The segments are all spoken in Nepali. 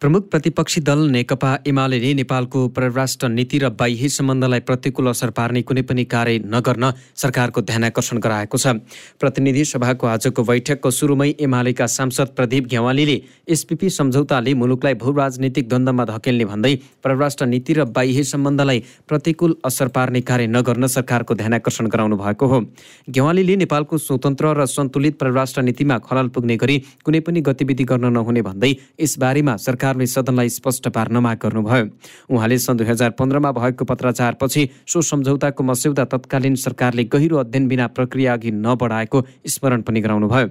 प्रमुख प्रतिपक्षी दल नेकपा एमाले नेपालको परराष्ट्र नीति र बाह्य सम्बन्धलाई प्रतिकूल असर पार्ने कुनै पनि कार्य नगर्न सरकारको ध्यान आकर्षण गराएको छ। प्रतिनिधि सभाको आजको बैठकको सुरुमै एमालेका सांसद प्रदीप घेवालीले एसपिपी सम्झौताले मुलुकलाई भू राजनीतिक द्वन्द्वमा धकेल्ने भन्दै परराष्ट्र नीति र बाह्य सम्बन्धलाई प्रतिकूल असर पार्ने कार्य नगर्न सरकारको ध्यान आकर्षण गराउनु भएको हो। घेवालीले नेपालको स्वतन्त्र र सन्तुलित परराष्ट्र नीतिमा खलल पुग्ने गरी कुनै पनि गतिविधि गर्न नहुने भन्दै यसबारेमा सरकार सदनलाई स्पष्ट पार्न माग गर्नुभयो। उहाँले सन् दुई हजार पन्ध्रमा भएको पत्राचारपछि सो सम्झौताको मस्यौदा तत्कालीन सरकारले गहिरो अध्ययन बिना प्रक्रिया अघि नबढाएको स्मरण पनि गराउनुभयो।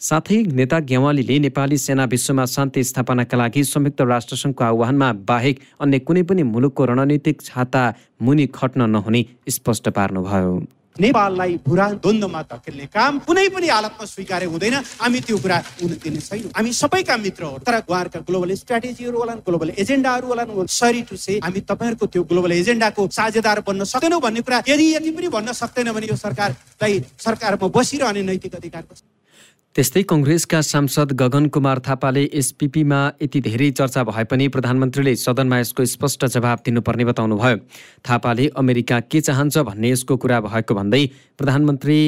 साथै नेता गेवालीले नेपाली सेना विश्वमा शान्ति स्थापनाका लागि संयुक्त राष्ट्रसङ्घको आह्वानमा बाहेक अन्य कुनै पनि मुलुकको रणनीतिक छाता मुनि खट्न नहुने स्पष्ट पार्नुभयो। नेपाललाई भुरा द्वन्द्वमा धकेल्ने काम कुनै पनि हालतमा स्वीकार्य हुँदैन। हामी त्यो कुरा हुन दिने छैनौँ। हामी सबैका मित्र हो तर उहाँहरूका ग्लोबल स्ट्राटेजीहरू होला ग्लोबल एजेन्डाहरू होला सरी टु से हामी तपाईँहरूको त्यो ग्लोबल एजेन्डाको साझेदार बन्न सक्दैनौँ भन्ने कुरा यदि यति पनि भन्न सक्दैन भने यो सरकारलाई सरकारमा बसिरहने नैतिक अधिकारको त्यस्तै कङ्ग्रेसका सांसद गगन कुमार थापाले एसपिपीमा यति धेरै चर्चा भए पनि प्रधानमन्त्रीले सदनमा यसको स्पष्ट जवाब दिनुपर्ने बताउनुभयो। थापाले अमेरिका के चाहन्छ भन्ने यसको कुरा भएको भन्दै प्रधानमन्त्री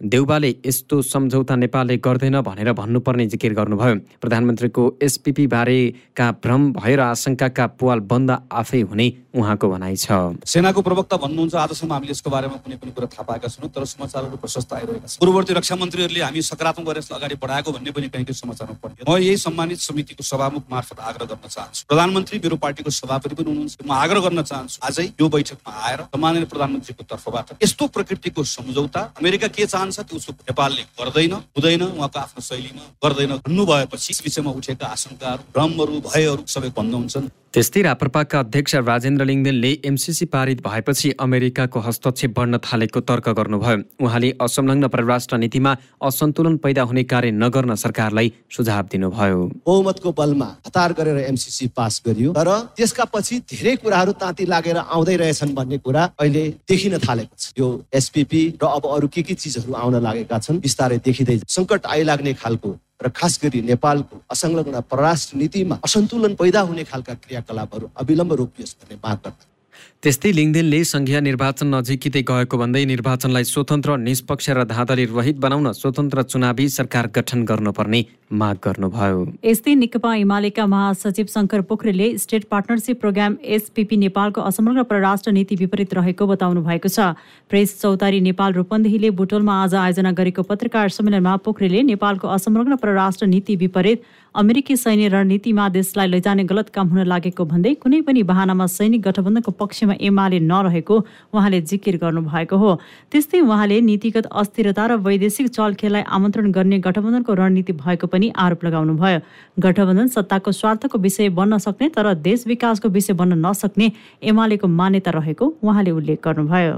देउबाले यस्तो सम्झौता नेपालले गर्दैन भनेर भन्नुपर्ने जिकिर गर्नुभयो। प्रधानमन्त्रीको एसपिपी बारेका भ्रम भएर आशंकाका पुवाल बन्द आफै हुने उहाँको भनाइ छ। सेनाको प्रवक्ता भन्नुहुन्छ आजसम्म हामीले यसको बारेमा कुनै पनि कुरा थाहा पाएका छैनौँ तर समाचारहरू प्रशस्त आइरहेका छन्। पूर्ववर्ती रक्षा मन्त्रीहरूले हामी सकारात्मक गरेर यसलाई अगाडि बढाएको भन्ने पनि कहीँ समाचारमा पढ्यो म यही सम्मानित समितिको सभामुख मार्फत आग्रह गर्न चाहन्छु। प्रधानमन्त्री मेरो पार्टीको सभापति पनि हुनुहुन्छ। म आग्रह गर्न चाहन्छु आजै यो बैठकमा आएर सम्माननीय प्रधानमन्त्रीको तर्फबाट यस्तो प्रकृतिको सम्झौता अमेरिका के चाहन्छ त्यो उसको नेपालले गर्दैन हुँदैन उहाँको आफ्नो शैलीमा गर्दैन भन्नुभएपछि विषयमा उठेका आशंकाहरू भ्रमहरू भयहरू सबै बन्द हुन्छन्। त्यस्तै राप्रपाका अध्यक्ष राजेन्द्र लिङ्गदेनले एमसिसी पारित भएपछि अमेरिकाको हस्तक्षेप बढ्न थालेको तर्क गर्नुभयो। उहाँले असंलग्न परराष्ट्र नीतिमा असन्तुलन पैदा हुने कार्य नगर्न सरकारलाई सुझाव दिनुभयो। बहुमतको बलमा हतार गरेर एमसिसी पास गरियो तर त्यसका पछि धेरै कुराहरू ताती लागेर आउँदै रहेछन् भन्ने कुरा अहिले देखिन थालेको छ। यो एसपिपी र अब अरू के के चिजहरू आउन लागेका छन् बिस्तारै देखिँदै सङ्कट आइलाग्ने खालको र खास गरी नेपालको असंलग्न परराष्ट्र नीतिमा असन्तुलन पैदा हुने खालका क्रियाकलापहरू अविलम्ब रोकियोस् माग गर्दछ। त्यस्तै लिङ्गदेनले सङ्घीय निर्वाचन नजिकै गएको भन्दै निर्वाचनलाई स्वतन्त्र निष्पक्ष र धाँधली रहित बनाउन स्वतन्त्र चुनावी सरकार गठन गर्नुपर्ने माग गर्नुभयो। यस्तै नेकपा एमालेका महासचिव शङ्कर पोखरेलले स्टेट पार्टनरसिप प्रोग्राम एसपिपी नेपालको असमग्र परराष्ट्र नीति विपरीत रहेको बताउनु भएको छ। प्रेस चौतारी नेपाल रूपन्देहीले बुटोलमा आज आयोजना गरेको पत्रकार सम्मेलनमा पोखरेलले नेपालको असमग्र परराष्ट्र नीति विपरीत अमेरिकी सैन्य रणनीतिमा देशलाई लैजाने गलत काम हुन लागेको भन्दै कुनै पनि बहानामा सैनिक गठबन्धनको पक्षमा एमाले नरहेको उहाँले जिकिर गर्नुभएको हो। त्यस्तै उहाँले नीतिगत अस्थिरता र वैदेशिक चलखेललाई आमन्त्रण गर्ने गठबन्धनको रणनीति भएको पनि आरोप लगाउनुभयो। गठबन्धन सत्ताको स्वार्थको विषय बन्न सक्ने तर देश विकासको विषय बन्न नसक्ने एमालेको मान्यता रहेको उहाँले उल्लेख गर्नुभयो।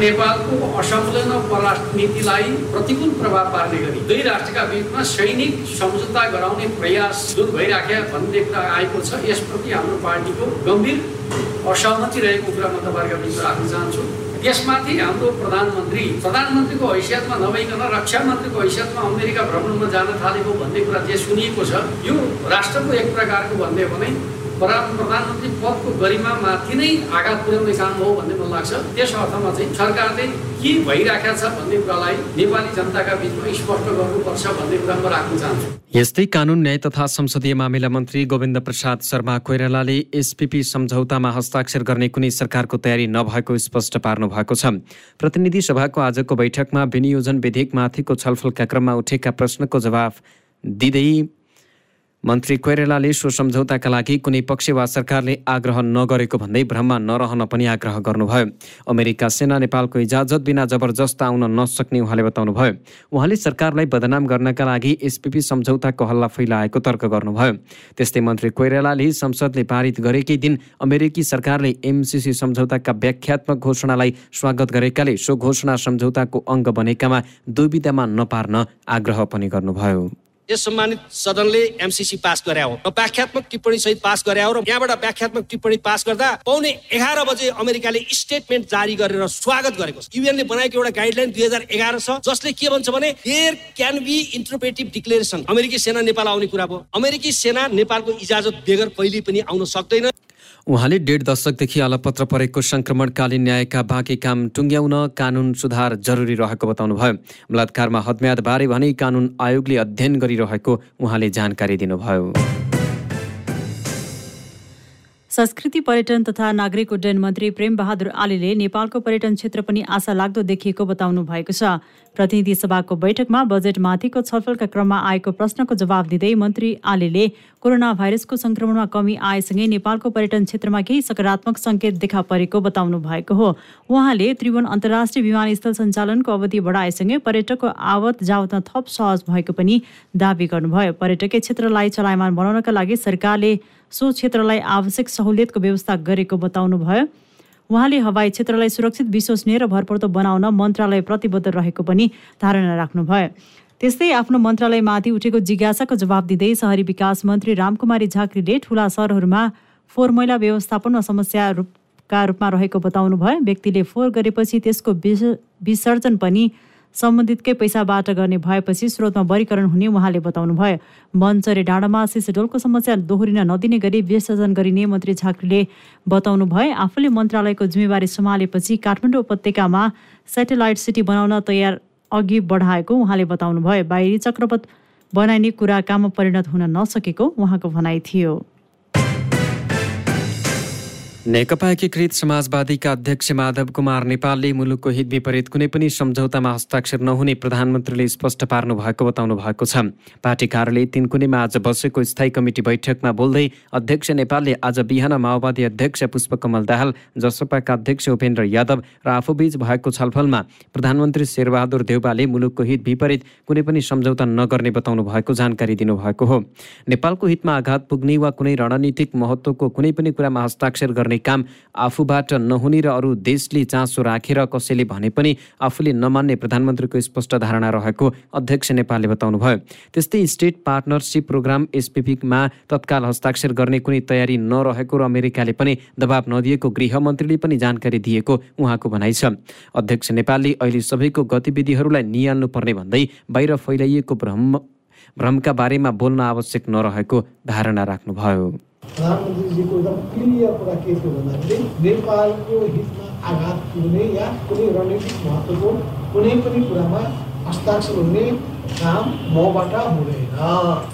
नेपालको असंलग्न परराष्ट्र नीतिलाई प्रतिकूल प्रभाव पार्ने गरी दुई राष्ट्रका बिचमा सैनिक सम्झौता गराउने प्रयास जुन भइराख्या भन्ने कुरा आएको छ। यसप्रति हाम्रो पार्टीको गम्भीर असहमति रहेको कुरा म तपाईँहरूका बिच राख्न चाहन्छु। त्यसमाथि हाम्रो प्रधानमन्त्री प्रधानमन्त्रीको हैसियतमा नभइकन रक्षा मन्त्रीको हैसियतमा अमेरिका भ्रमणमा जान थालेको भन्ने कुरा जे सुनिएको छ यो राष्ट्रको एक प्रकारको भन्ने भने प्रधानमन्त्री पदको गरिमामाथि नै आघात पुर्याउने काम हो भन्ने मलाई लाग्छ। त्यस अर्थमा चाहिँ सरकारले के भइराखेका छ भन्ने कुरालाई नेपाली जनताका बिचमा स्पष्ट गर्नुपर्छ भन्ने कुरा म राख्न चाहन्छु। यस्तै कानुन न्याय तथा संसदीय मामिला मन्त्री गोविन्द प्रसाद शर्मा कोइरालाले एसपिपी सम्झौतामा हस्ताक्षर गर्ने कुनै सरकारको तयारी नभएको स्पष्ट पार्नु भएको छ। प्रतिनिधि सभाको आजको बैठकमा विनियोजन विधेयकमाथिको छलफलका क्रममा उठेका प्रश्नको जवाफ दिँदै मन्त्री कोइरेलाले सो सम्झौताका लागि कुनै पक्ष वा सरकारले आग्रह नगरेको भन्दै भ्रममा नरहन पनि आग्रह गर्नुभयो। अमेरिका सेना नेपालको इजाजत बिना जबरजस्त आउन नसक्ने उहाँले बताउनुभयो। उहाँले सरकारलाई बदनाम गर्नका लागि एसपिपी सम्झौताको हल्ला फैलाएको तर्क गर्नुभयो। त्यस्तै मन्त्री कोइरालाले संसदले पारित गरेकै दिन अमेरिकी सरकारले एमसिसी सम्झौताका व्याख्यात्मक घोषणालाई स्वागत गरेकाले सो घोषणा सम्झौताको अङ्ग बनेकामा दुविधामा नपार्न आग्रह पनि गर्नुभयो। यस सम्मानित सदनले एमसिसी पास गरे हो र व्याख्यात्मक टिप्पणी सहित पास गरे हो र यहाँबाट व्याख्यात्मक टिप्पणी पास गर्दा पाउने एघार बजे अमेरिकाले स्टेटमेन्ट जारी गरेर स्वागत गरेको छ। युएनले बनाएको एउटा गाइडलाइन दुई हजार एघार छ जसले के भन्छ भने there can be interpretive declaration अमेरिकी सेना नेपाल आउने कुरा भयो। अमेरिकी सेना नेपालको इजाजत बेगर कहिले पनि आउन सक्दैन। उहाँले डेढ दशकदेखि अलपत्र परेको सङ्क्रमणकालीन न्यायका बाँकी काम टुङ्ग्याउन कानुन सुधार जरुरी रहेको बताउनुभयो। बलात्कारमा हदम्यादबारे भने कानुन आयोगले अध्ययन गरिरहेको उहाँले जानकारी दिनुभयो। संस्कृति पर्यटन तथा नागरिक उड्डयन मन्त्री प्रेम बहादुर आलीले नेपालको पर्यटन क्षेत्र पनि आशा लाग्दो देखिएको बताउनु भएको छ। प्रतिनिधि सभाको बैठकमा बजेटमाथिको छलफलका क्रममा आएको प्रश्नको जवाब दिँदै मन्त्री आलीले कोरोना भाइरसको सङ्क्रमणमा कमी आएसँगै नेपालको पर्यटन क्षेत्रमा केही सकारात्मक सङ्केत देखा परेको बताउनु भएको हो। उहाँले त्रिभुवन अन्तर्राष्ट्रिय विमानस्थल सञ्चालनको अवधि बढाएसँगै पर्यटकको आवत जावतमा थप सहज भएको पनि दावी गर्नुभयो। पर्यटकीय क्षेत्रलाई चलायमान बनाउनका लागि सरकारले सो क्षेत्रलाई आवश्यक सहुलियतको व्यवस्था गरेको बताउनुभयो। उहाँले हवाई क्षेत्रलाई सुरक्षित विश्वसनीय र भरपर्दो बनाउन मन्त्रालय प्रतिबद्ध रहेको पनि धारणा राख्नुभयो। त्यस्तै आफ्नो मन्त्रालयमाथि उठेको जिज्ञासाको जवाब दिँदै सहरी विकास मन्त्री रामकुमारी झाँक्रीले ठुला सहरहरूमा फोहोर मैला व्यवस्थापनमा समस्या रूपका रूपमा रहेको बताउनुभयो। व्यक्तिले फोहोर गरेपछि त्यसको विसर्जन पनि सम्बन्धितकै पैसाबाट गर्ने भएपछि स्रोतमा वर्गीकरण हुने उहाँले बताउनुभयो। मञ्चरे डाँडामा सिसडोलको समस्या दोहोरिन नदिने गरी विसर्जन गरिने मन्त्री झाँक्रीले बताउनु भए आफूले मन्त्रालयको जिम्मेवारी सम्हालेपछि काठमाडौँ उपत्यकामा सेटेलाइट सिटी बनाउन तयार अघि बढाएको उहाँले बताउनुभयो। बाहिरी चक्रपथ बनाइने कुरा काममा परिणत हुन नसकेको उहाँको भनाइ थियो। नेकपा एकीकृत समाजवादीका अध्यक्ष माधव कुमार नेपालले मुलुकको हित विपरीत कुनै पनि सम्झौतामा हस्ताक्षर नहुने प्रधानमन्त्रीले स्पष्ट पार्नु भएको बताउनु भएको छ। पार्टी कार्यालय तिनकुनेमा आज बसेको स्थायी कमिटी बैठकमा बोल्दै अध्यक्ष नेपालले आज बिहान माओवादी अध्यक्ष पुष्पकमल दाहाल जसपाका अध्यक्ष उपेन्द्र यादव र आफूबीच भएको छलफलमा प्रधानमन्त्री शेरबहादुर देउबाले मुलुकको हित विपरीत कुनै पनि सम्झौता नगर्ने बताउनु भएको जानकारी दिनुभएको हो। नेपालको हितमा आघात पुग्ने वा कुनै रणनीतिक महत्त्वको कुनै पनि कुरामा हस्ताक्षर गर्ने गर्ने काम आफूबाट नहुने र अरू देशले चासो राखेर कसैले भने पनि आफूले नमान्ने प्रधानमन्त्रीको स्पष्ट धारणा रहेको अध्यक्ष नेपालले बताउनुभयो। त्यस्तै स्टेट पार्टनरसिप प्रोग्राम एसपिपीमा तत्काल हस्ताक्षर गर्ने कुनै तयारी नरहेको र अमेरिकाले पनि दबाब नदिएको गृहमन्त्रीले पनि जानकारी दिएको उहाँको भनाइ छ। अध्यक्ष नेपालले अहिले सबैको गतिविधिहरूलाई निहाल्नुपर्ने भन्दै बाहिर फैलाइएको भ्रम भ्रमका बारेमा बोल्न आवश्यक नरहेको धारणा राख्नुभयो। प्रधानमन्त्रीजीको एकदम क्लियर कुरा के थियो भन्दाखेरि नेपालको हितमा आघात पुग्ने या कुनै रणनीतिक महत्त्वको कुनै पनि कुरामा हस्ताक्षर हुने काम मबाट हुँदैन।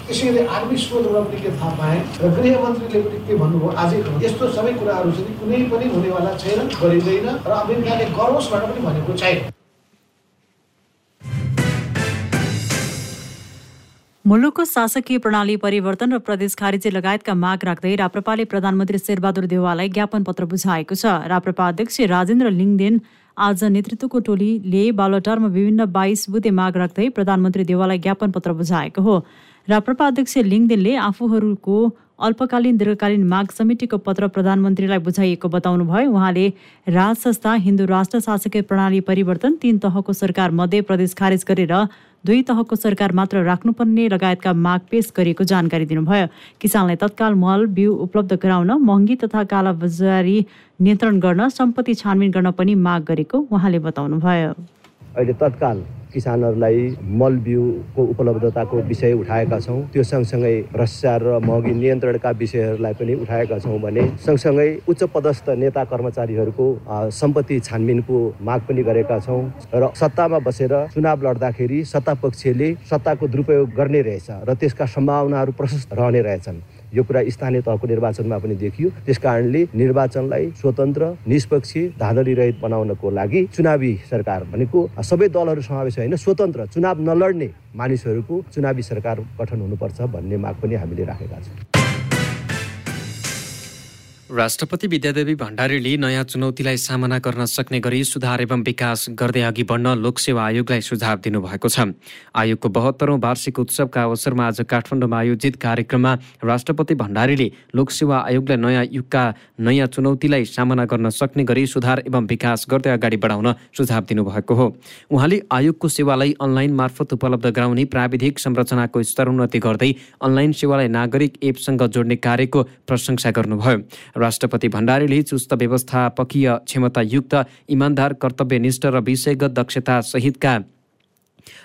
त्यसैले आर्मी स्रोतबाट पनि के थाहा पाएँ र गृहमन्त्रीले पनि के भन्नुभयो आजै यस्तो सबै कुराहरू चाहिँ कुनै पनि हुनेवाला छैन गरिँदैन र अमेरिकाले गरोस् भनेर पनि भनेको छैन। मुलुकको शासकीय प्रणाली परिवर्तन र प्रदेश खारेजी लगायतका माग राख्दै राप्रपाले प्रधानमन्त्री शेरबहादुर देवाललाई ज्ञापन पत्र बुझाएको छ। राप्रपा अध्यक्ष राजेन्द्र लिङदेन आज नेतृत्वको टोलीले बालोटारमा विभिन्न बाइस बुधे माग राख्दै प्रधानमन्त्री देवाललाई ज्ञापन पत्र बुझाएको हो। राप्रपा अध्यक्ष लिङदेनले आफूहरूको अल्पकालीन दीर्घकालीन माग समितिको पत्र प्रधानमन्त्रीलाई बुझाइएको बताउनु भयो उहाँले राज संस्था हिन्दू राष्ट्र शासकीय प्रणाली परिवर्तन तीन तहको सरकार मध्ये प्रदेश खारेज गरेर दुई तहको सरकार मात्र राख्नुपर्ने लगायतका माग पेश गरिएको जानकारी दिनुभयो। किसानलाई तत्काल मल बिउ उपलब्ध गराउन महँगी तथा कालाबजारी नियन्त्रण गर्न सम्पत्ति छानबिन गर्न पनि माग गरेको उहाँले बताउनुभयो। अहिले तत्काल किसानहरूलाई मल बिउको उपलब्धताको विषय उठाएका छौँ। त्यो सँगसँगै भ्रष्टाचार र महँगी नियन्त्रणका विषयहरूलाई पनि उठाएका छौँ भने सँगसँगै उच्च पदस्थ नेता कर्मचारीहरूको सम्पत्ति छानबिनको माग पनि गरेका छौँ र सत्तामा बसेर चुनाव लड्दाखेरि सत्ता पक्षले सत्ताको दुरुपयोग गर्ने रहेछ र त्यसका सम्भावनाहरू प्रशस्त रहने रहेछन्। यो कुरा स्थानीय तहको निर्वाचनमा पनि देखियो। त्यस कारणले निर्वाचनलाई स्वतन्त्र निष्पक्ष धाँधली रहित बनाउनको लागि चुनावी सरकार भनेको सबै दलहरू समावेश होइन स्वतन्त्र चुनाव नलड्ने मानिसहरूको चुनावी सरकार गठन हुनुपर्छ भन्ने माग पनि हामीले राखेका छौँ। राष्ट्रपति विद्यादेवी भण्डारीले नयाँ चुनौतीलाई सामना गर्न सक्ने गरी सुधार एवं विकास गर्दै अघि बढ्न लोकसेवा आयोगलाई सुझाव दिनुभएको छ। आयोगको बहत्तरौँ वार्षिक उत्सवका अवसरमा आज काठमाडौँमा आयोजित कार्यक्रममा राष्ट्रपति भण्डारीले लोकसेवा आयोगलाई नयाँ युगका नयाँ चुनौतीलाई सामना गर्न सक्ने गरी सुधार एवं विकास गर्दै अगाडि बढाउन सुझाव दिनुभएको हो। उहाँले आयोगको सेवालाई अनलाइन मार्फत उपलब्ध गराउने प्राविधिक संरचनाको स्तरोन्नति गर्दै अनलाइन सेवालाई नागरिक एपसँग जोड्ने कार्यको प्रशंसा गर्नुभयो। राष्ट्रपति भण्डारीले चुस्त व्यवस्थापकीय क्षमतायुक्त इमान्दार कर्तव्यनिष्ठ र विषयगत दक्षता सहितका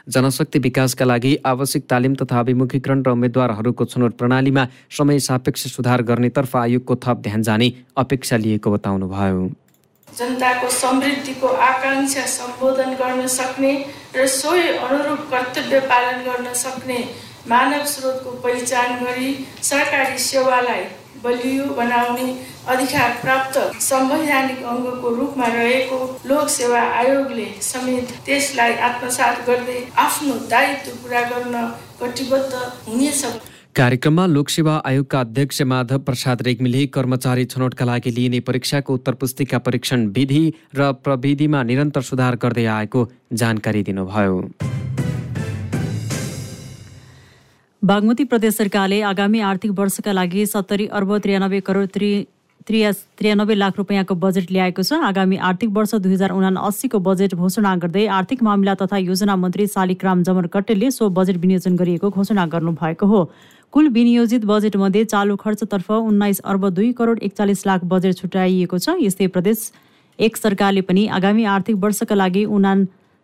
जनशक्ति विकासका लागि आवश्यक तालिम तथा अभिमुखीकरण र उम्मेद्वारहरूको छनौट प्रणालीमा समय सापेक्ष सुधार गर्नेतर्फ आयोगको थप ध्यान जाने अपेक्षा लिएको बताउनुभयो। जनताको समृद्धिको आकाङ्क्षा सम्बोधन गर्न सक्ने र सोही अनुरूप कर्तव्य पालन गर्न सक्ने मानव स्रोतको पहिचान गरी सरकारी सेवालाई बलियो बनाउने अधिकार प्राप्त संवैधानिक अङ्गको रूपमा रहेको लोक सेवा आयोगले समेत त्यसलाई आत्मसात गर्दै आफ्नो दायित्व पुरा गर्न कटिबद्ध हुनेछ। कार्यक्रममा लोकसेवा आयोगका अध्यक्ष माधव प्रसाद रेग्मीले कर्मचारी छनौटका लागि लिइने परीक्षाको उत्तर पुस्तिका परीक्षण विधि र प्रविधिमा निरन्तर सुधार गर्दै आएको जानकारी दिनुभयो। बागमती प्रदेश सरकारले आगामी आर्थिक वर्षका लागि सत्तरी अर्ब त्रियानब्बे करोड त्रि त्रिया त्रियानब्बे लाख रुपियाँको बजेट ल्याएको छ। आगामी आर्थिक वर्ष दुई हजार उना अस्सीको बजेट घोषणा गर्दै आर्थिक मामिला तथा योजना मन्त्री शालिग्राम जमर कट्टेलले सो बजेट विनियोजन गरिएको घोषणा गर्नुभएको हो। कुल विनियोजित बजेटमध्ये चालु खर्चतर्फ उन्नाइस अर्ब दुई करोड एकचालिस लाख बजेट छुट्याइएको छ। यस्तै प्रदेश एक सरकारले पनि आगामी आर्थिक वर्षका लागि उना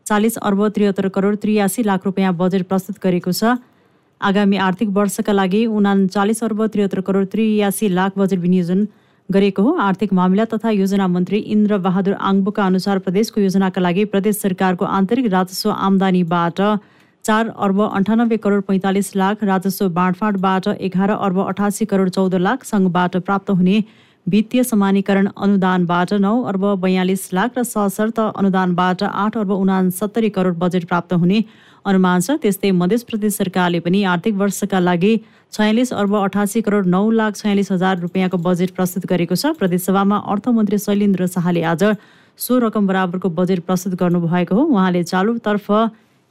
चालिस अर्ब त्रिहत्तर करोड त्रियासी लाख रुपियाँ बजेट प्रस्तुत गरेको छ। आगामी आर्थिक वर्षका लागि उनाचालिस अर्ब त्रिहत्तर करोड त्रियासी लाख बजेट विनियोजन गरेको हो। आर्थिक मामिला तथा योजना मन्त्री इन्द्र बहादुर आङ्बोका अनुसार प्रदेशको योजनाका लागि प्रदेश सरकारको आन्तरिक राजस्व आमदानीबाट चार अर्ब अन्ठानब्बे करोड पैँतालिस लाख राजस्व बाँडफाँडबाट एघार अर्ब अठासी करोड चौध लाख सङ्घबाट प्राप्त हुने वित्तीय समानीकरण अनुदानबाट नौ अर्ब बयालिस लाख र सशर्त अनुदानबाट आठ अर्ब उनासत्तरी करोड बजेट प्राप्त हुने अनुमान छ त्यस्तै मध्य प्रदेश सरकारले पनि आर्थिक वर्षका लागि छयालिस अर्ब अठासी करोड नौ लाख छयालिस हजार रुपियाँको बजेट प्रस्तुत गरेको छ। प्रदेशसभामा अर्थमन्त्री शैलेन्द्र शाहले आज सो रकम बराबरको बजेट प्रस्तुत गर्नुभएको हो। उहाँले चालुतर्फ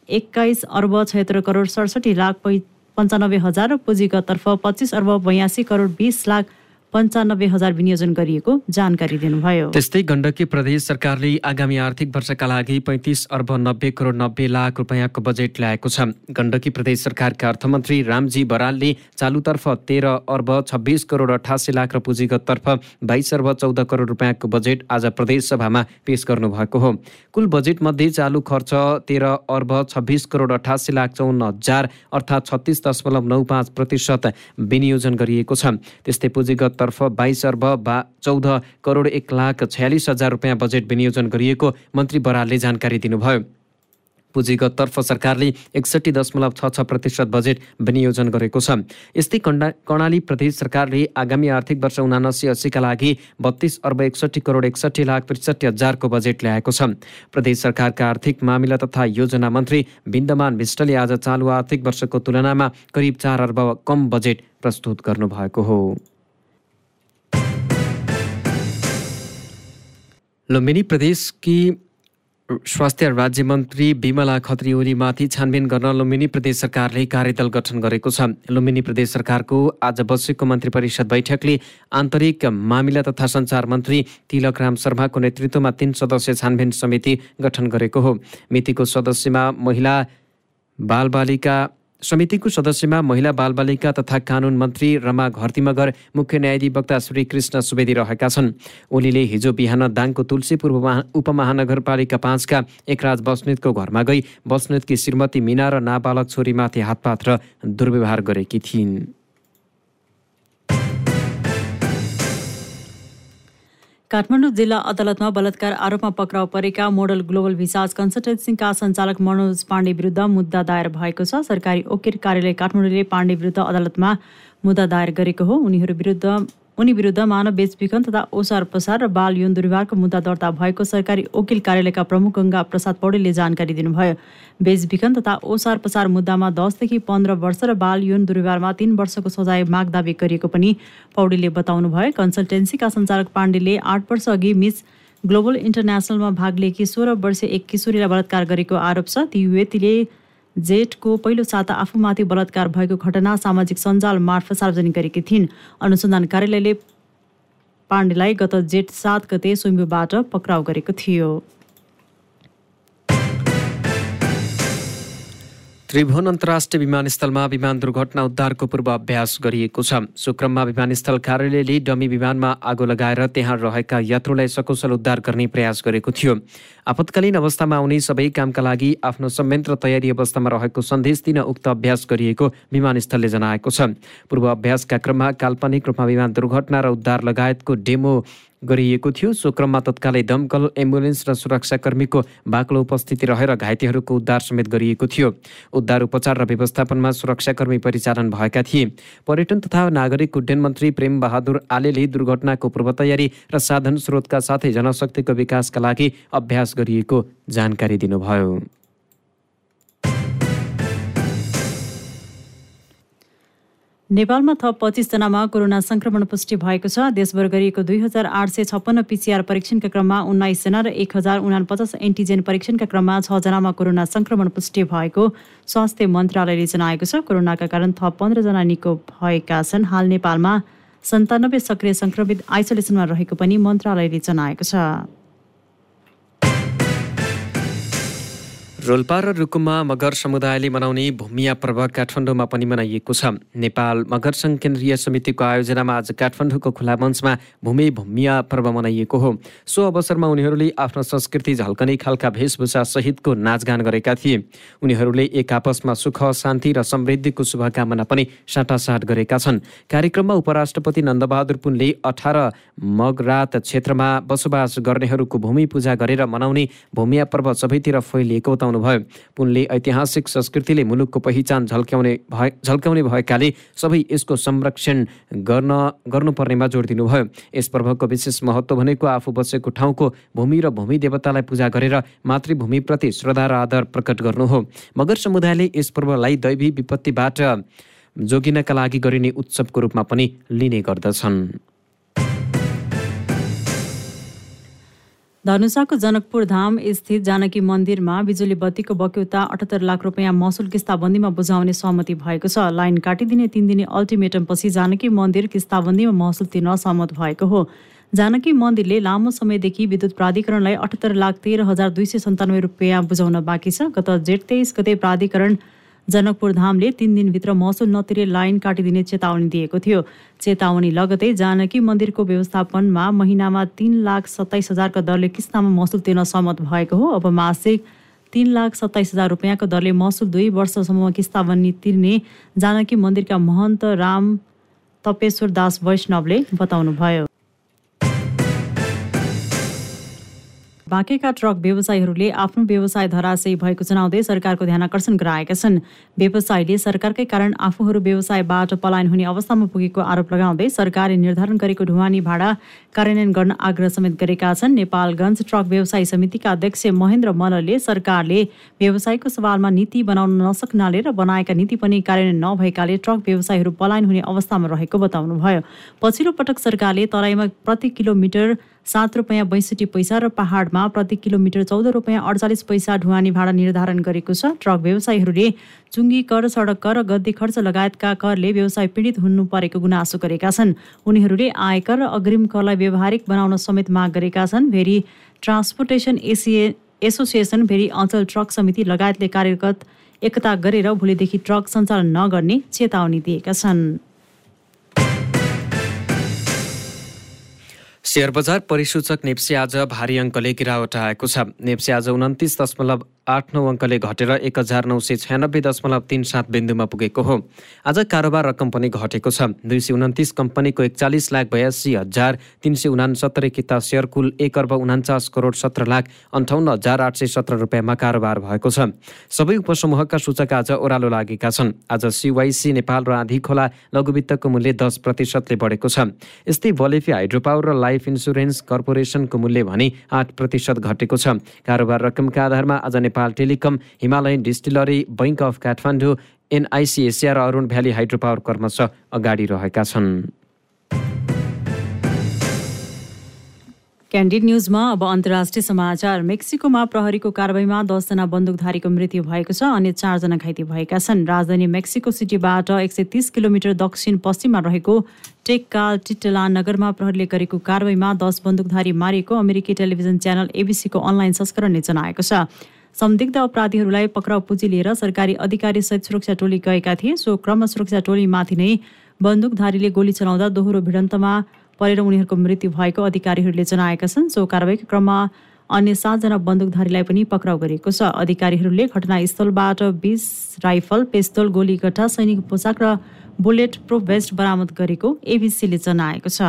एक्काइस अर्ब छयत्तर करोड सडसठी लाख पै पन्चानब्बे हजार र पुँजीगततर्फ पच्चिस अर्ब बयासी करोड बिस लाख पन्चानब्बे हजार विनियोजन गरिएको जानकारी दिनुभयो। त्यस्तै गण्डकी प्रदेश सरकारले आगामी आर्थिक वर्षका लागि पैँतिस अर्ब नब्बे करोड नब्बे लाख रुपियाँको बजेट ल्याएको छ। गण्डकी प्रदेश सरकारका अर्थमन्त्री रामजी बरालले चालुतर्फ तेह्र अर्ब छब्बिस करोड अठासी लाख र पुँजीगततर्फ बाइस अर्ब चौध करोड रुपियाँको बजेट आज प्रदेश सभामा पेश गर्नुभएको हो। कुल बजेट मध्ये चालु खर्च तेह्र अर्ब छब्बिस करोड अठासी लाख चौन्न हजार अर्थात् छत्तिस दशमलव नौ पाँच प्रतिशत विनियोजन गरिएको छ। त्यस्तै पुँजीगत तर्फ बाइस अर्ब बा चौध करोड एक लाख छयालिस हजार रुपियाँ बजेट विनियोजन गरिएको मन्त्री बरालले जानकारी दिनुभयो। पुँजीगततर्फ सरकारले एकसट्ठी दशमलव छ छ प्रतिशत बजेट विनियोजन गरेको छ। यस्तै कण्डा कर्णाली प्रदेश सरकारले आगामी आर्थिक वर्ष उनासी अस्सीका लागि बत्तीस अर्ब एकसट्ठी करोड एकसट्ठी लाख त्रिसठी हजारको बजेट ल्याएको छ। प्रदेश सरकारका आर्थिक मामिला तथा योजना मन्त्री बिन्दमान विष्टले आज चालु आर्थिक वर्षको तुलनामा करिब चार अर्ब कम बजेट प्रस्तुत गर्नुभएको हो। लुम्बिनी प्रदेशकी स्वास्थ्य राज्य मन्त्री विमला खत्री ओलीमाथि छानबिन गर्न लुम्बिनी प्रदेश सरकारले कार्यदल गठन गरेको छ। लुम्बिनी प्रदेश सरकारको आज बसेको मन्त्री परिषद बैठकले आन्तरिक मामिला तथा सञ्चार मन्त्री तिलक राम शर्माको नेतृत्वमा तीन सदस्य छानबिन समिति गठन गरेको हो। मितिको सदस्यमा महिला बालबालिका समितिको सदस्यमा महिला बालबालिका तथा कानुन मन्त्री रमा घरती मगर मुख्य न्यायाधिवक्ता श्री कृष्ण सुवेदी रहेका छन्। ओलीले हिजो बिहान दाङको तुलसीपुर उपमहानगरपालिका पाँचका एकराज बस्नेतको घरमा गई बस्नेतकी श्रीमती मिना र नाबालक छोरीमाथि हातपात र दुर्व्यवहार गरेकी थिइन्। काठमाडौँ जिल्ला अदालतमा बलात्कार आरोपमा पक्राउ परेका मोडल ग्लोबल भिसाज कन्सल्टेन्सीका सञ्चालक मनोज पाण्डे विरुद्ध मुद्दा दायर भएको छ। सरकारी ओकिर कार्यालय काठमाडौँले पाण्डे विरुद्ध अदालतमा मुद्दा दायर गरेको हो। उनीहरू विरुद्ध उनी विरुद्ध मानव बेचबिखन तथा ओसार पसार र बाल यौन दुर्व्यवहारको मुद्दा दर्ता भएको सरकारी वकिल कार्यालयका प्रमुख गङ्गा प्रसाद पौडेलले जानकारी दिनुभयो। बेचबिखन तथा ओसार पसार मुद्दामा दसदेखि पन्ध्र वर्ष र बाल यौन दुर्व्यवहारमा तीन वर्षको सजाय माग दावी गरिएको पनि पौडेलले बताउनुभयो। कन्सल्टेन्सीका सञ्चालक पाण्डेले आठ वर्ष अघि मिस ग्लोबल इन्टरनेसनलमा भाग लिएकी सोह्र वर्षीय एक किशोरीलाई बलात्कार गरेको आरोप छ। ती युवतीले जेठको पहिलो साता आफूमाथि बलात्कार भएको घटना सामाजिक सञ्जाल मार्फत सार्वजनिक गरेकी थिइन्। अनुसन्धान कार्यालयले पाण्डेलाई गत जेठ सात गते सोम्बुबाट पक्राउ गरेको थियो। त्रिभुवन अन्तर्राष्ट्रिय विमानस्थलमा विमान दुर्घटना उद्धारको पूर्वाभ्यास गरिएको छ। सुक्रममा विमानस्थल कार्यालयले डमी विमानमा आगो लगाएर त्यहाँ रहेका यात्रुलाई सकुशल उद्धार गर्ने प्रयास गरेको थियो। आपतकालीन अवस्थामा आउने सबै कामका लागि आफ्नो संयन्त्र तयारी अवस्थामा रहेको सन्देश दिन उक्त अभ्यास गरिएको विमानस्थलले जनाएको छ। पूर्व अभ्यासका क्रममा काल्पनिक रूपमा विमान दुर्घटना र उद्धार लगायतको डेमो गरिएको थियो सो क्रममा तत्कालै दमकल एम्बुलेन्स र सुरक्षाकर्मीको बाक्लो उपस्थिति रहेर घाइतेहरूको उद्धार समेत गरिएको थियो। उद्धार उपचार र व्यवस्थापनमा सुरक्षाकर्मी परिचालन भएका थिए। पर्यटन तथा नागरिक उड्डयन मन्त्री प्रेम बहादुर आलेले दुर्घटनाको पूर्व तयारी र साधन स्रोतका साथै जनशक्तिको विकासका लागि अभ्यास गरिएको जानकारी दिनुभयो। नेपालमा थप पच्चिसजनामा कोरोना संक्रमण पुष्टि भएको छ। देशभर गरिएको दुई हजार आठ सय छप्पन्न पिसिआर परीक्षणका क्रममा उन्नाइसजना र एक हजार उनापचास एन्टिजेन परीक्षणका क्रममा छजनामा कोरोना संक्रमण पुष्टि भएको स्वास्थ्य मन्त्रालयले जनाएको छ। कोरोनाका कारण थप पन्ध्रजना निको भएका छन्। हाल नेपालमा सन्तानब्बे सक्रिय संक्रमित आइसोलेसनमा रहेको पनि मन्त्रालयले जनाएको छ। रोल्पा र रुकुममा मगर समुदायले मनाउने भूमिया पर्व काठमाडौँमा पनि मनाइएको छ। नेपाल मगर सङ्घ केन्द्रीय समितिको आयोजनामा आज काठमाडौँको खुला मञ्चमा भूमि भूमिया पर्व मनाइएको हो। सो अवसरमा उनीहरूले आफ्नो संस्कृति झल्कने खालका वेशभूषा सहितको नाचगान गरेका थिए। उनीहरूले एक आपसमा सुख शान्ति र समृद्धिको शुभकामना पनि साटासाट गरेका छन्। कार्यक्रममा उपराष्ट्रपति नन्दबहादुर पुनले अठार मगरात क्षेत्रमा बसोबास गर्नेहरूको भूमि पूजा गरेर मनाउने भूमिया पर्व सबैतिर फैलिएको बताउनुभयो पुनले ऐतिहासिक संस्कृतिले मुलुकको पहिचान झल्क्याउने भए झल्क्याउने भएकाले सबै यसको संरक्षण गर्न गर्नुपर्नेमा जोड दिनुभयो। यस पर्वको विशेष महत्त्व भनेको आफू बसेको ठाउँको भूमि र भूमि देवतालाई पूजा गरेर मातृभूमिप्रति श्रद्धा र आदर प्रकट गर्नु हो। मगर समुदायले यस पर्वलाई दैवी विपत्तिबाट जोगिनका लागि गरिने उत्सवको रूपमा पनि लिने गर्दछन्। धनुषाको जनकपुर धाम स्थित जानकी मन्दिरमा बिजुली बत्तीको बक्यौता अठहत्तर लाख रुपियाँ महसुल किस्ताबन्दीमा बुझाउने सहमति भएको छ। लाइन काटिदिने तिन दिने अल्टिमेटमपछि जानकी मन्दिर किस्ताबन्दीमा महसुल तिर्न सहमत भएको हो। जानकी मन्दिरले लामो समयदेखि विद्युत प्राधिकरणलाई अठहत्तर लाख तेह्र हजार दुई सय सन्तानब्बे रुपियाँ बुझाउन बाँकी छ। गत जेठ तेइस गते प्राधिकरण जनकपुर धामले तिन दिनभित्र महसुल नतिरे लाइन काटिदिने चेतावनी दिएको थियो। चेतावनी लगतै जानकी मन्दिरको व्यवस्थापनमा महिनामा तिन लाख सत्ताइस हजारको दरले किस्तामा महसुल तिर्न सहमत भएको हो। अब मासिक तिन लाख सत्ताइस हजार रुपियाँको दरले महसुल दुई वर्षसम्म किस्ताबन्दी तिर्ने जानकी मन्दिरका महन्त राम तपेश्वर दास वैष्णवले बताउनुभयो। बाँकेका ट्रक व्यवसायीहरूले आफ्नो व्यवसाय धराशयी भएको जनाउँदै सरकारको ध्यान आकर्षण गराएका छन्। व्यवसायीले सरकारकै कारण आफूहरू व्यवसायबाट पलायन हुने अवस्थामा पुगेको आरोप लगाउँदै सरकारले निर्धारण गरेको ढुवानी भाडा कार्यान्वयन गर्न आग्रह समेत गरेका छन्। नेपालगञ्ज ट्रक व्यवसायी समितिका अध्यक्ष महेन्द्र मल्लले सरकारले व्यवसायको सवालमा नीति बनाउन नसक्नाले र बनाएका नीति पनि कार्यान्वयन नभएकाले ट्रक व्यवसायीहरू पलायन हुने अवस्थामा रहेको बताउनुभयो। पछिल्लो पटक सरकारले तराईमा प्रति किलोमिटर सात रुपियाँ बैसठी पैसा र पहाडमा प्रति किलोमिटर चौध रुपियाँ अडचालिस पैसा ढुवानी भाडा निर्धारण गरेको छ। ट्रक व्यवसायीहरूले चुङ्गी कर सडक कर र गद्दी खर्च लगायतका करले व्यवसाय पीडित हुनु परेको गुनासो गरेका छन्। उनीहरूले आयकर र अग्रिम करलाई व्यवहारिक बनाउन समेत माग गरेका छन्। भेरी ट्रान्सपोर्टेसन एसिए एसोसिएसन भेरी अञ्चल ट्रक समिति लगायतले कार्यगत एकता गरेर भोलिदेखि ट्रक सञ्चालन नगर्ने चेतावनी दिएका छन्। सेयर बजार परिसूचक नेप्से आज भारी अङ्कले गिरावट आएको छ। नेप्से आज उन्तिस दशमलव आठ नौ अङ्कले घटेर एक हजार नौ सय छयानब्बे दशमलव तिन सात बिन्दुमा पुगेको हो। आज कारोबार रकम पनि घटेको छ। दुई सय उन्तिस कम्पनीको एकचालिस लाख बयासी हजार तिन सय उनासत्तरी किता सेयर कुल एक अर्ब उनान्चास करोड सत्र लाख अन्ठाउन्न हजार आठ सय सत्र रुपियाँमा कारोबार भएको छ। सबै उपसमूहका सूचक आज ओह्रालो लागेका छन्। आज सिवाइसी नेपाल र आधी खोला लघुवित्तको मूल्य दस प्रतिशतले बढेको छ। यस्तै बलेफी हाइड्रोपावर र लाइफ इन्सुरेन्स कर्पोरेसनको मूल्य भने आठ प्रतिशत घटेको छ। कारोबार रकमका आधारमा आज Nepal telecom Himalayan distillery bank of Kathmandu NIC Asia र अरुण भ्याली हाइड्रोपावर क्रमशः अगाडि रहेका छन्। क्यान्डिड न्युजमा अब अन्तर्राष्ट्रिय समाचार। मेक्सिकोमा प्रहरीको कारवाहीमा दसजना बन्दुकधारीको मृत्यु भएको छ अनि चारजना घाइते भएका छन्। राजधानी मेक्सिको सिटीबाट एक सय तिस किलोमिटर दक्षिण पश्चिममा रहेको टेककाल टिटला नगरमा प्रहरीले गरेको कारवाहीमा दस बन्दुकधारी मारिएको अमेरिकी टेलिभिजन च्यानल एबिसीको अनलाइन संस्करणले जनाएको छ। संदिग्ध अपराधीहरूलाई पक्राउ पुँजी लिएर सरकारी अधिकारीसहित सुरक्षा टोली गएका थिए। सो क्रम सुरक्षा टोलीमाथि नै बन्दुकधारीले गोली चलाउँदा दोहोरो भिडन्तमा परेर उनीहरूको मृत्यु भएको अधिकारीहरूले जनाएका छन्। सो कारवाहीको क्रममा अन्य सातजना बन्दुकधारीलाई पनि पक्राउ गरिएको छ। अधिकारीहरूले घटनास्थलबाट बिस राइफल पेस्तोल गोलीगट्टा सैनिक पोसाक र बुलेट प्रुफ भेस्ट बरामद गरेको एबिसीले जनाएको छ।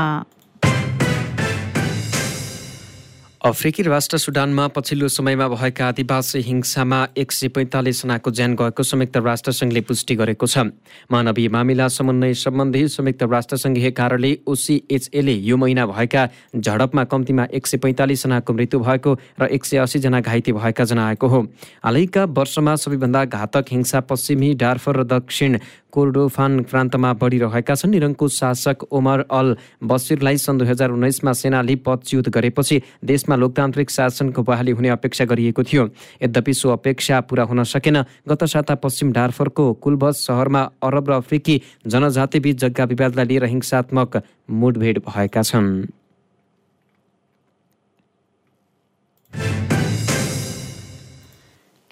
अफ्रिकी राष्ट्र सुडानमा पछिल्लो समयमा भएका आदिवासी हिंसामा एक सय पैँतालिसजनाको ज्यान गएको संयुक्त राष्ट्रसङ्घले पुष्टि गरेको छ। मानवीय मामिला समन्वय सम्बन्धी संयुक्त राष्ट्रसङ्घीय कार्यालय ओसिएचएले यो महिना भएका झडपमा कम्तीमा एक सय पैँतालिसजनाको मृत्यु भएको र एक सय असीजना घाइते भएका जनाएको हो। हालैका वर्षमा सबैभन्दा घातक हिंसा पश्चिमी डार्फर र दक्षिण कोर्डोफान प्रान्तमा बढिरहेका छन्। निरङ्कुश शासक ओमर अल बसिरलाई सन् दुई हजार उन्नाइसमा सेनाले पदच्युत गरेपछि देशमा लोकतान्त्रिक शासनको बहाली हुने अपेक्षा गरिएको थियो। यद्यपि सो अपेक्षा पुरा हुन सकेन गत साता पश्चिम डार्फरको कुलबस सहरमा अरब र अफ्रिकी जनजातिबीच जग्गा विवादलाई लिएर हिंसात्मक मुठभेड भएका छन्।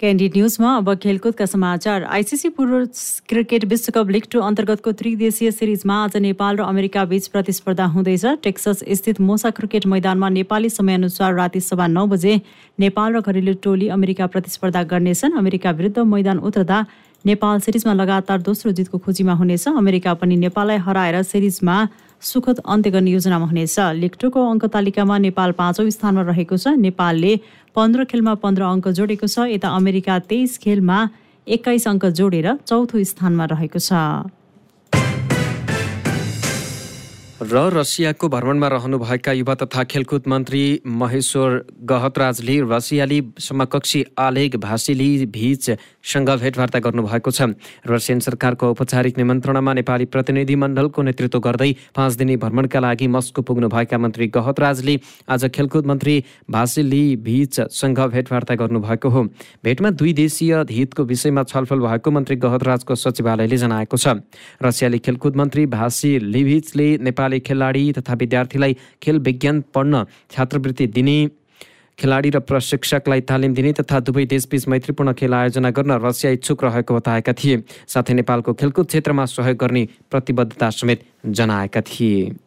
क्यान्डिड न्युजमा अब खेलकुदका समाचार। आइसिसी पुरुष क्रिकेट विश्वकप लिग टू अन्तर्गतको त्रिदेशीय सिरिजमा आज नेपाल र अमेरिका बीच प्रतिस्पर्धा हुँदैछ। टेक्सस स्थित मोसा क्रिकेट मैदानमा नेपाली समयअनुसार राति सभा नौ बजे नेपाल र घरेलु टोली अमेरिका प्रतिस्पर्धा गर्नेछन्। अमेरिका विरुद्ध मैदान उत्रदा नेपाल सिरिजमा लगातार दोस्रो जितको खोजीमा हुनेछ। अमेरिका पनि नेपाललाई हराएर सिरिजमा सुखद अन्त्य गर्ने योजनामा हुनेछ। लिग टूको अङ्क तालिकामा नेपाल पाँचौँ स्थानमा रहेको छ। नेपालले पन्ध्र खेलमा पन्ध्र अङ्क जोडेको छ। यता अमेरिका तेइस खेलमा एक्काइस अङ्क जोडेर चौथो स्थानमा रहेको छ। र रसियाको भ्रमणमा रहनुभएका युवा तथा खेलकुद मन्त्री महेश्वर गहतराजले रसियाली समकक्षी आलेग भासिली भिचसँग भेटवार्ता गर्नुभएको छ। रसियन सरकारको औपचारिक निमन्त्रणामा नेपाली प्रतिनिधि मण्डलको नेतृत्व गर्दै पाँच दिने भ्रमणका लागि मस्को पुग्नुभएका मन्त्री गहतराजले आज खेलकुद मन्त्री भासिली भिचसँग भेटवार्ता गर्नुभएको हो। भेटमा दुई देशीय हितको विषयमा छलफल भएको मन्त्री गहतराजको सचिवालयले जनाएको छ। रसियाली खेलकुद मन्त्री भासी लिभिचले नेपाल नेपाली खेलाडी तथा विद्यार्थीलाई खेल विज्ञान पढ्न छात्रवृत्ति दिने खेलाडी र प्रशिक्षकलाई तालिम दिने तथा दुवै देशबीच मैत्रीपूर्ण खेल आयोजना गर्न रसिया इच्छुक रहेको बताएका थिए। साथै नेपालको खेलकुद क्षेत्रमा सहयोग गर्ने प्रतिबद्धता समेत जनाएका थिए।